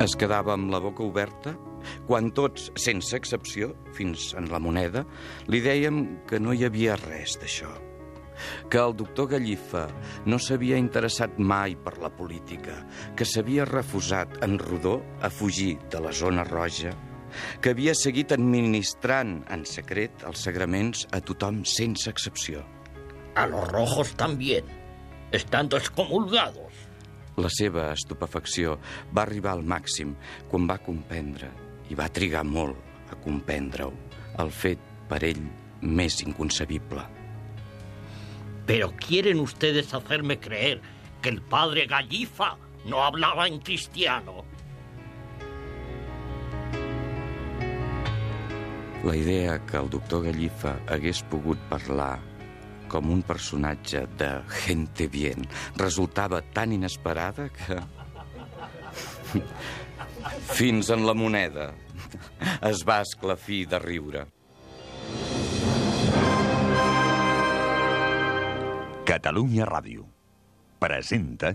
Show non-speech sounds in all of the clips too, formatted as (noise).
Es quedava amb la boca oberta quan tots, sense excepció, fins en la moneda, li dèiem que no hi havia res d'això. Que el doctor Gallifa no s'havia interessat mai per la política, que s'havia refusat en rodó a fugir de la zona roja, que havia seguit administrant en secret els sagraments a tothom sense excepció. A los rojos también. Están descomulgados. La seva estupefacció va arribar al màxim quan va comprendre, i va trigar molt a comprendre-ho, el fet per ell més inconcebible. Pero quieren ustedes hacerme creer que el padre Gallifa no hablaba en cristiano. La idea que el doctor Gallifa hagués pogut parlar com un personatge de gente bien resultava tan inesperada que... (laughs) Fins en la moneda es va esclafir de riure. Catalunya Ràdio presenta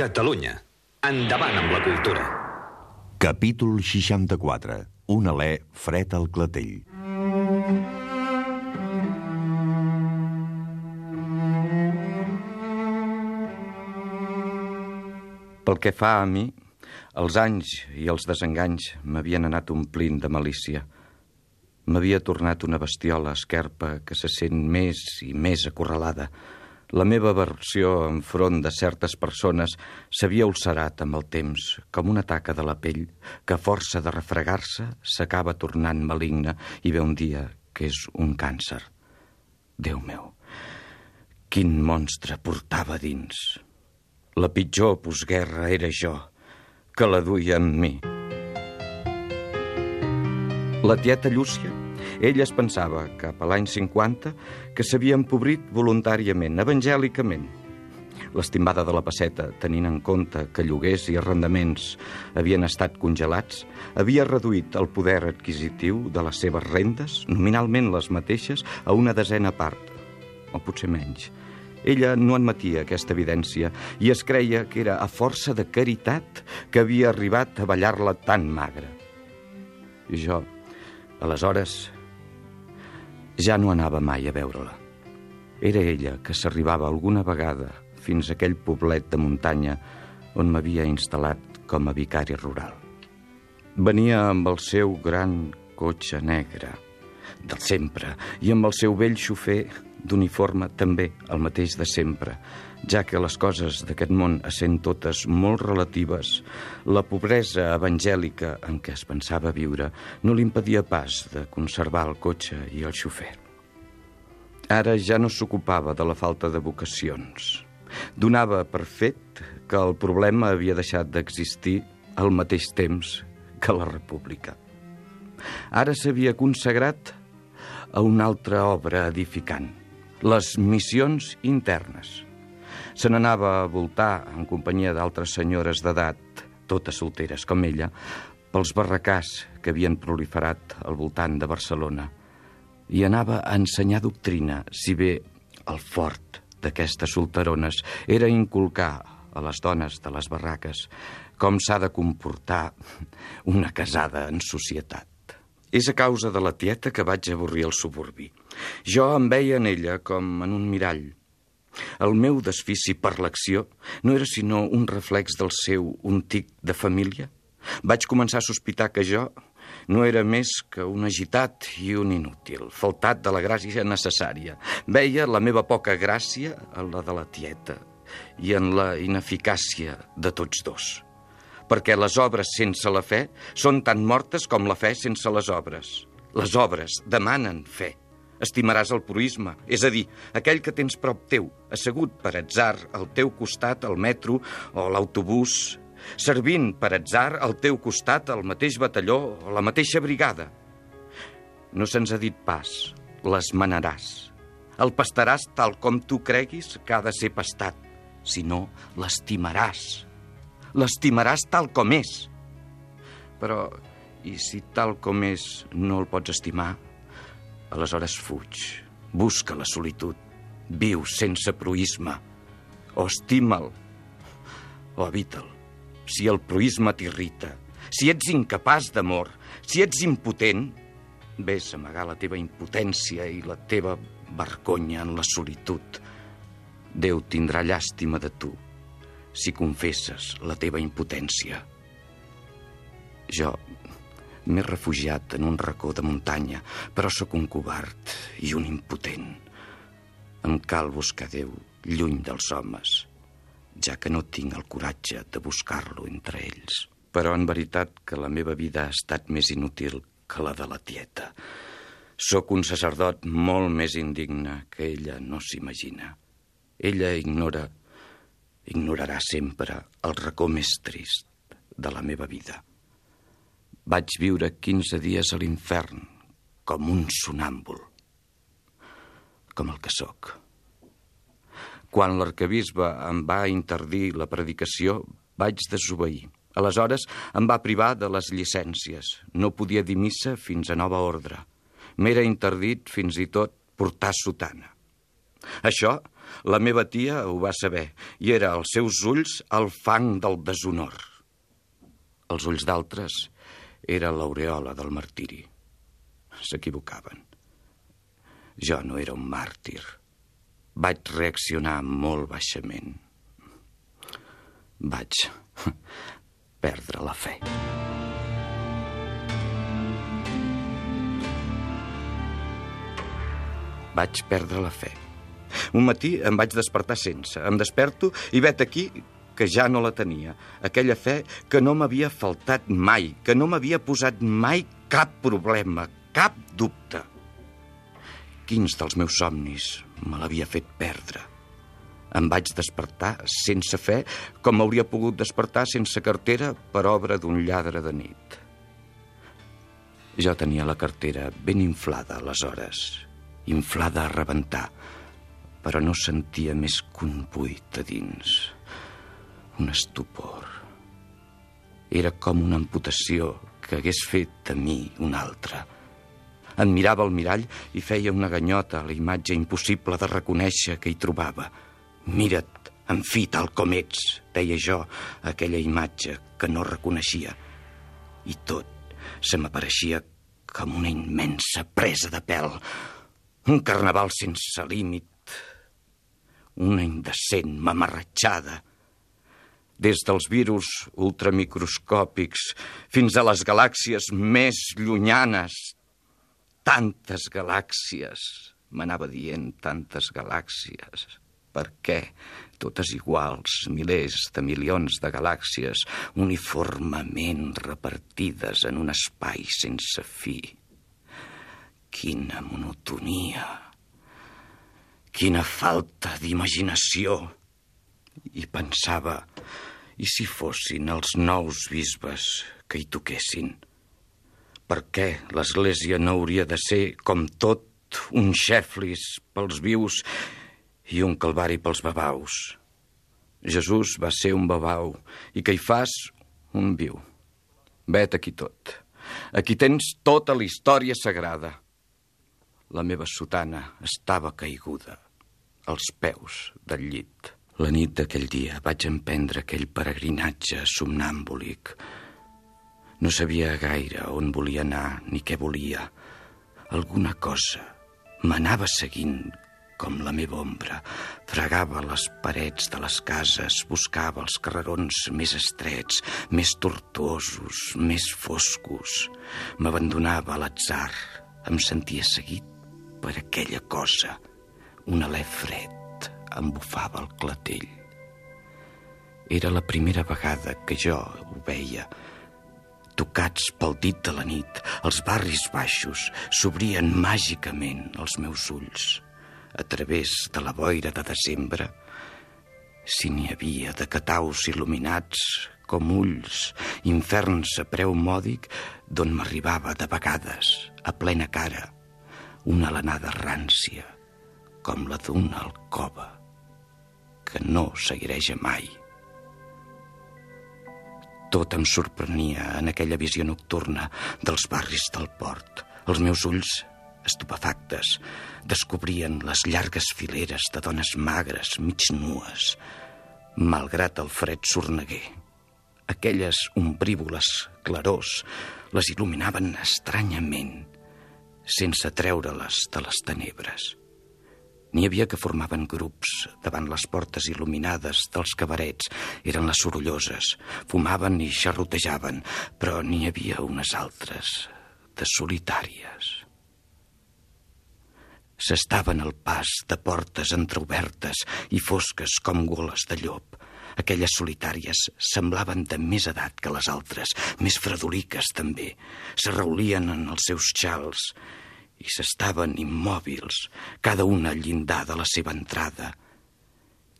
Catalunya. Endavant amb la cultura. Capítol 64. Un alè fred al clatell. Pel que fa a mi, els anys i els desenganys m'havien anat omplint de malícia. M'havia tornat una bestiola esquerpa que se sent més i més acorralada. La meva versió enfront de certes persones s'havia ulcerat amb el temps, com una taca de la pell que a força de refregar-se s'acaba tornant maligna i ve un dia que és un càncer. Déu meu, quin monstre portava dins. La pitjor postguerra era jo, que la duia amb mi. La tieta Llúcia, ella es pensava, cap a l'any 50, que s'havia empobrit voluntàriament, evangèlicament. L'estimada de la passeta, tenint en compte que lloguers i arrendaments havien estat congelats, havia reduït el poder adquisitiu de les seves rendes, nominalment les mateixes, a una desena part, o potser menys. Ella no admetia aquesta evidència i es creia que era a força de caritat que havia arribat a ballar-la tan magra. I jo, aleshores, ja no anava mai a veure-la. Era ella que s'arribava alguna vegada fins a aquell poblet de muntanya on m'havia instal·lat com a vicari rural. Venia amb el seu gran cotxe negre, del sempre, i amb el seu vell xofer d'uniforme també el mateix de sempre, ja que les coses d'aquest món, essent totes molt relatives, la pobresa evangèlica en què es pensava viure no li impedia pas de conservar el cotxe i el xofer. Ara ja no s'ocupava de la falta de vocacions. Donava per fet que el problema havia deixat d'existir al mateix temps que la república. Ara s'havia consagrat a una altra obra edificant, les missions internes. Se n'anava a voltar en companyia d'altres senyores d'edat, totes solteres com ella, pels barracars que havien proliferat al voltant de Barcelona i anava a ensenyar doctrina, si bé el fort d'aquestes solterones era inculcar a les dones de les barraques com s'ha de comportar una casada en societat. És a causa de la tieta que vaig avorrir el suburbi. Jo em veia en ella com en un mirall. El meu desfici per l'acció no era sinó un reflex del seu un tic de família. Vaig començar a sospitar que jo no era més que un agitat i un inútil, faltat de la gràcia necessària. Veia la meva poca gràcia en la de la tieta i en la ineficàcia de tots dos perquè les obres sense la fe són tan mortes com la fe sense les obres. Les obres demanen fe. Estimaràs el proisme, és a dir, aquell que tens prop teu, assegut per atzar al teu costat al metro o l'autobús, servint per atzar al teu costat al mateix batalló o la mateixa brigada. No se'ns ha dit pas, les manaràs. El pastaràs tal com tu creguis que ha de ser pastat, sinó l'estimaràs l'estimaràs tal com és. Però, i si tal com és no el pots estimar, aleshores fuig, busca la solitud, viu sense proisme, o estima'l, o evita'l. Si el proisme t'irrita, si ets incapaç d'amor, si ets impotent, vés a amagar la teva impotència i la teva vergonya en la solitud. Déu tindrà llàstima de tu si confesses la teva impotència. Jo m'he refugiat en un racó de muntanya, però sóc un covard i un impotent. Em cal buscar Déu lluny dels homes, ja que no tinc el coratge de buscar-lo entre ells. Però en veritat que la meva vida ha estat més inútil que la de la tieta. Sóc un sacerdot molt més indigne que ella no s'imagina. Ella ignora ignorarà sempre el racó més trist de la meva vida. Vaig viure 15 dies a l'infern com un sonàmbul, com el que sóc. Quan l'arcabisbe em va interdir la predicació, vaig desobeir. Aleshores em va privar de les llicències. No podia dir missa fins a nova ordre. M'era interdit fins i tot portar sotana. Això la meva tia ho va saber i era als seus ulls el fang del deshonor. Els ulls d'altres era l'aureola del martiri. S'equivocaven. Jo no era un màrtir. Vaig reaccionar molt baixament. Vaig (laughs) perdre la fe. Vaig perdre la fe. Un matí em vaig despertar sense. Em desperto i vet aquí que ja no la tenia. Aquella fe que no m'havia faltat mai, que no m'havia posat mai cap problema, cap dubte. Quins dels meus somnis me l'havia fet perdre? Em vaig despertar sense fe, com m'hauria pogut despertar sense cartera per obra d'un lladre de nit. Jo tenia la cartera ben inflada aleshores, inflada a rebentar, però no sentia més que un buit a dins, un estupor. Era com una amputació que hagués fet de mi una altra. Em mirava al mirall i feia una ganyota a la imatge impossible de reconèixer que hi trobava. Mira't, en fi, tal com ets, deia jo, aquella imatge que no reconeixia. I tot se m'apareixia com una immensa presa de pèl, un carnaval sense límit una indecent mamarratxada. Des dels virus ultramicroscòpics fins a les galàxies més llunyanes. Tantes galàxies, m'anava dient tantes galàxies. Per què? Totes iguals, milers de milions de galàxies, uniformement repartides en un espai sense fi. Quina monotonia! Quina falta d'imaginació! I pensava, i si fossin els nous bisbes que hi toquessin? Per què l'Església no hauria de ser, com tot, un xeflis pels vius i un calvari pels babaus? Jesús va ser un babau i que hi fas un viu. Vet aquí tot. Aquí tens tota la història sagrada. La meva sotana estava caiguda als peus del llit. La nit d'aquell dia vaig emprendre aquell peregrinatge somnàmbolic. No sabia gaire on volia anar ni què volia. Alguna cosa m'anava seguint com la meva ombra. Fregava les parets de les cases, buscava els carrerons més estrets, més tortuosos, més foscos. M'abandonava a l'atzar. Em sentia seguit per aquella cosa. Un alè fred em bufava el clatell. Era la primera vegada que jo ho veia, tocats pel dit de la nit, els barris baixos s'obrien màgicament als meus ulls a través de la boira de desembre, si n'hi havia de cataus il·luminats com ulls, inferns a preu mòdic, d'on m'arribava de vegades, a plena cara, una alenada rància, com la d'una alcova, que no s'aireja mai. Tot em sorprenia en aquella visió nocturna dels barris del port. Els meus ulls estupefactes, descobrien les llargues fileres de dones magres, mig nues, malgrat el fred sorneguer. Aquelles ombrívoles clarors les il·luminaven estranyament, sense treure-les de les tenebres. N'hi havia que formaven grups davant les portes il·luminades dels cabarets. Eren les sorolloses, fumaven i xarrotejaven, però n'hi havia unes altres de solitàries s'estaven al pas de portes entreobertes i fosques com goles de llop. Aquelles solitàries semblaven de més edat que les altres, més fredoliques també. Se reulien en els seus xals i s'estaven immòbils, cada una al llindar de la seva entrada.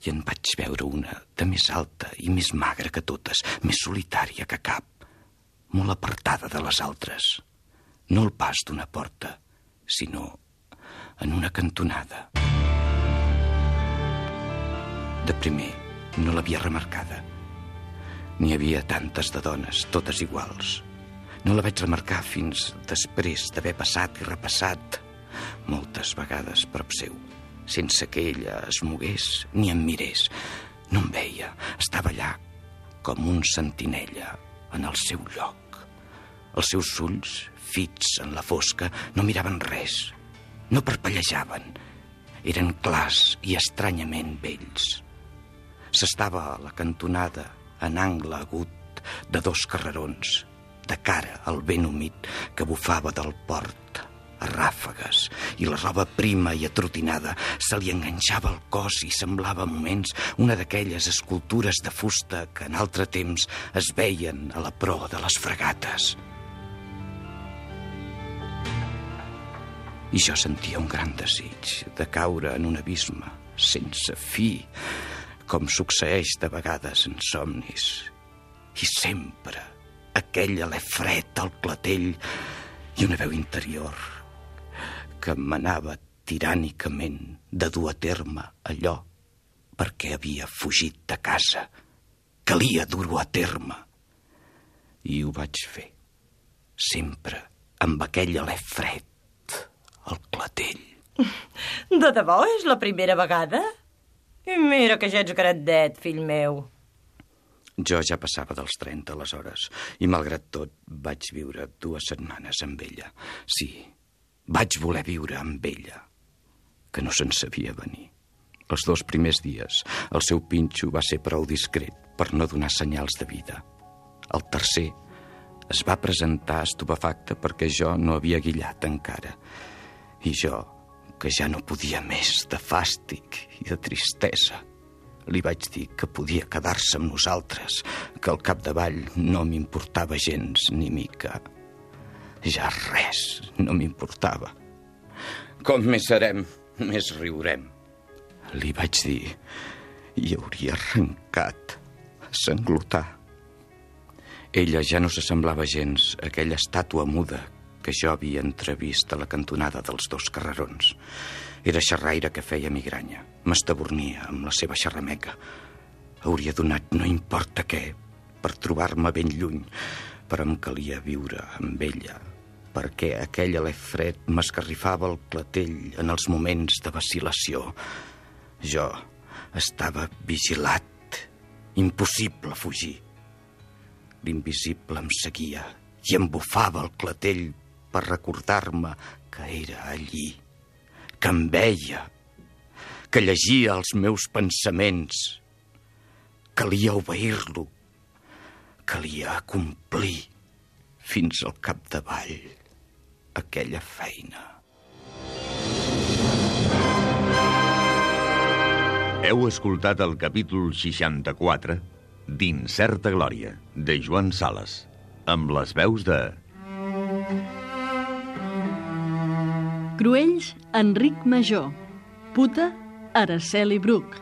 I en vaig veure una de més alta i més magra que totes, més solitària que cap, molt apartada de les altres. No el pas d'una porta, sinó en una cantonada. De primer, no l'havia remarcada. N'hi havia tantes de dones, totes iguals. No la vaig remarcar fins després d'haver passat i repassat moltes vegades prop seu, sense que ella es mogués ni em mirés. No em veia, estava allà com un sentinella en el seu lloc. Els seus ulls, fits en la fosca, no miraven res, no parpellejaven. Eren clars i estranyament vells. S'estava a la cantonada, en angle agut de dos carrerons, de cara al vent humit que bufava del port a ràfegues i la roba prima i atrotinada se li enganxava al cos i semblava moments una d'aquelles escultures de fusta que en altre temps es veien a la proa de les fregates. i jo sentia un gran desig de caure en un abisme sense fi, com succeeix de vegades en somnis. I sempre aquell alè fred al clatell i una veu interior que m'anava tirànicament de dur a terme allò perquè havia fugit de casa. Calia dur-ho a terme. I ho vaig fer, sempre amb aquell alè fred el clatell. De debò és la primera vegada? I mira que ja ets grandet, fill meu. Jo ja passava dels 30 aleshores i, malgrat tot, vaig viure dues setmanes amb ella. Sí, vaig voler viure amb ella, que no se'n sabia venir. Els dos primers dies, el seu pinxo va ser prou discret per no donar senyals de vida. El tercer es va presentar estupefacte perquè jo no havia guillat encara i jo, que ja no podia més de fàstic i de tristesa, li vaig dir que podia quedar-se amb nosaltres, que al capdavall no m'importava gens ni mica. Ja res no m'importava. Com més serem, més riurem. Li vaig dir i hauria arrencat a sanglotar. Ella ja no s'assemblava gens a aquella estàtua muda que jo havia entrevist a la cantonada dels dos carrerons. Era xerraire que feia migranya. M'estabornia amb la seva xerrameca. Hauria donat no importa què per trobar-me ben lluny, però em calia viure amb ella, perquè aquell alè fred m'escarrifava el clatell en els moments de vacil·lació. Jo, Estava vigilat. Impossible fugir. L'invisible em seguia i em bufava el clatell per recordar-me que era allí, que em veia, que llegia els meus pensaments. Calia obeir-lo, calia complir fins al capdavall aquella feina. Heu escoltat el capítol 64 d'Incerta Glòria, de Joan Sales, amb les veus de... Cruells, Enric Major. Puta, Araceli Bruc.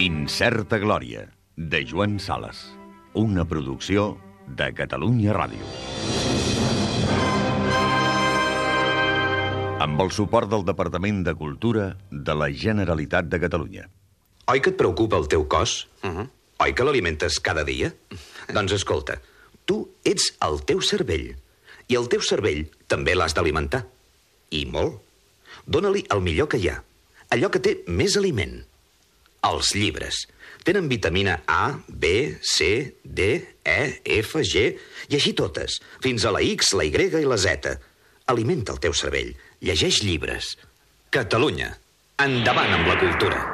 Incerta Glòria, de Joan Sales. Una producció de Catalunya Ràdio. Amb el suport del Departament de Cultura de la Generalitat de Catalunya. Oi que et preocupa el teu cos? Uh -huh. Oi que l'alimentes cada dia? doncs escolta, tu ets el teu cervell. I el teu cervell també l'has d'alimentar. I molt. Dóna-li el millor que hi ha. Allò que té més aliment. Els llibres. Tenen vitamina A, B, C, D, E, F, G, i així totes, fins a la X, la Y i la Z. Alimenta el teu cervell. Llegeix llibres. Catalunya. Endavant amb la cultura.